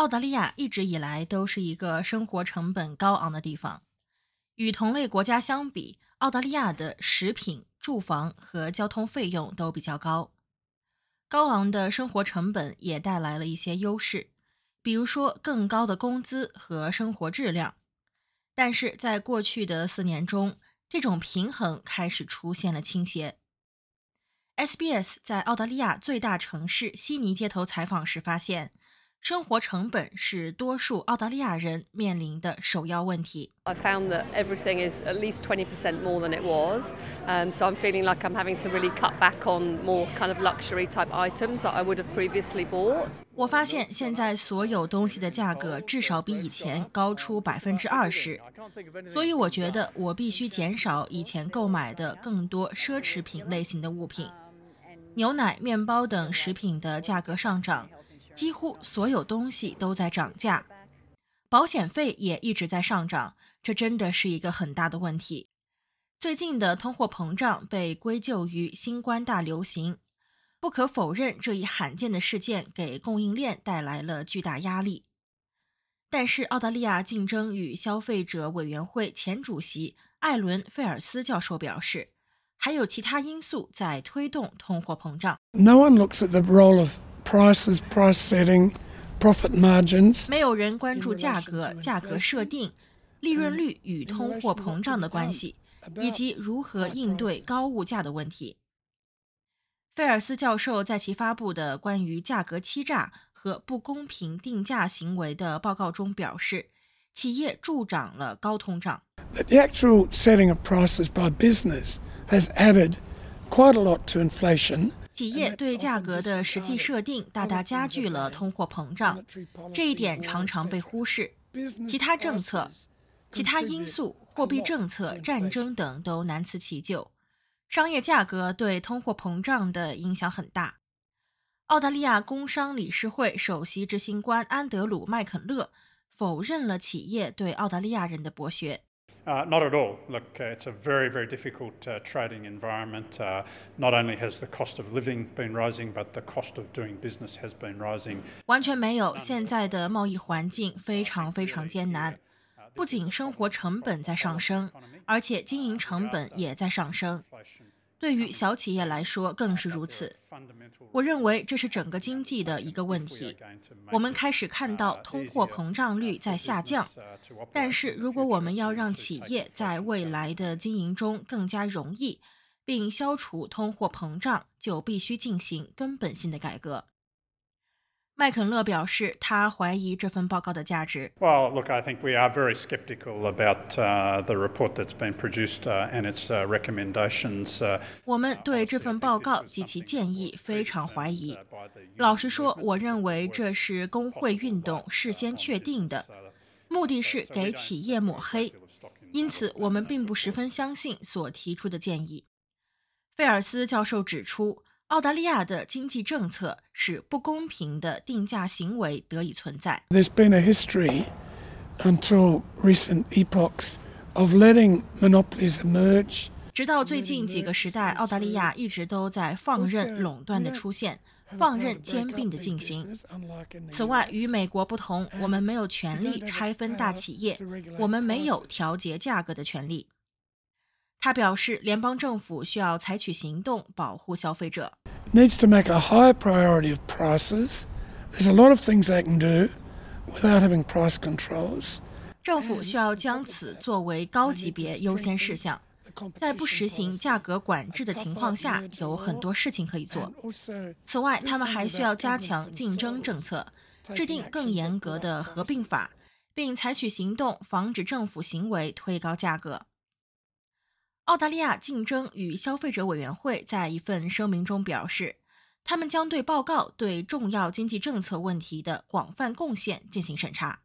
澳大利亚一直以来都是一个生活成本高昂的地方。与同类国家相比，澳大利亚的食品、住房和交通费用都比较高。高昂的生活成本也带来了一些优势，比如说更高的工资和生活质量。但是在过去的四年中，这种平衡开始出现了倾斜。SBS 在澳大利亚最大城市悉尼街头采访时发现。生活成本是多数澳大利亚人面临的首要问题。I found that everything is at least 20% more than it was, um, so I'm feeling like I'm having to really cut back on more kind of luxury type items that I would have previously bought. 我发现现在所有东西的价格至少比以前高出百分之二十，所以我觉得我必须减少以前购买的更多奢侈品类型的物品，牛奶、面包等食品的价格上涨。几乎所有东西都在涨价，保险费也一直在上涨，这真的是一个很大的问题。最近的通货膨胀被归咎于新冠大流行，不可否认这一罕见的事件给供应链带来了巨大压力。但是，澳大利亚竞争与消费者委员会前主席艾伦·费尔斯教授表示，还有其他因素在推动通货膨胀。No one looks at the role of prices, price setting, profit margins. 没有人关注价格、价格设定、利润率与通货膨胀的关系，以及如何应对高物价的问题。费尔斯教授在其发布的关于价格欺诈和不公平定价行为的报告中表示，企业助长了高通胀。The actual setting of prices by business has added quite a lot to inflation. 企业对价格的实际设定大大加剧了通货膨胀，这一点常常被忽视。其他政策、其他因素、货币政策、战争等都难辞其咎。商业价格对通货膨胀的影响很大。澳大利亚工商理事会首席执行官安德鲁·麦肯勒否认了企业对澳大利亚人的剥削。Uh, not at all. Look, uh, it's a very, very difficult uh, trading environment. Uh, not only has the cost of living been rising, but the cost of doing business has been rising. 完全没有，现在的贸易环境非常非常艰难。不仅生活成本在上升，而且经营成本也在上升。 对于小企业来说更是如此。我认为这是整个经济的一个问题。我们开始看到通货膨胀率在下降，但是如果我们要让企业在未来的经营中更加容易，并消除通货膨胀，就必须进行根本性的改革。麦肯勒表示，他怀疑这份报告的价值。Well, look, I think we are very sceptical about the report that's been produced and its recommendations. 我们对这份报告及其建议非常怀疑。老实说，我认为这是工会运动事先确定的，目的是给企业抹黑。因此，我们并不十分相信所提出的建议。费尔斯教授指出。澳大利亚的经济政策使不公平的定价行为得以存在。There's been a history until recent epochs of letting monopolies emerge. 直到最近几个时代，澳大利亚一直都在放任垄断的出现，放任兼并的进行。此外，与美国不同，我们没有权利拆分大企业，我们没有调节价格的权利。他表示，联邦政府需要采取行动保护消费者。Needs to make a high priority of prices. There's a lot of things they can do without having price controls. 政府需要将此作为高级别优先事项。在不实行价格管制的情况下，有很多事情可以做。此外，他们还需要加强竞争政策，制定更严格的合并法，并采取行动防止政府行为推高价格。澳大利亚竞争与消费者委员会在一份声明中表示，他们将对报告对重要经济政策问题的广泛贡献进行审查。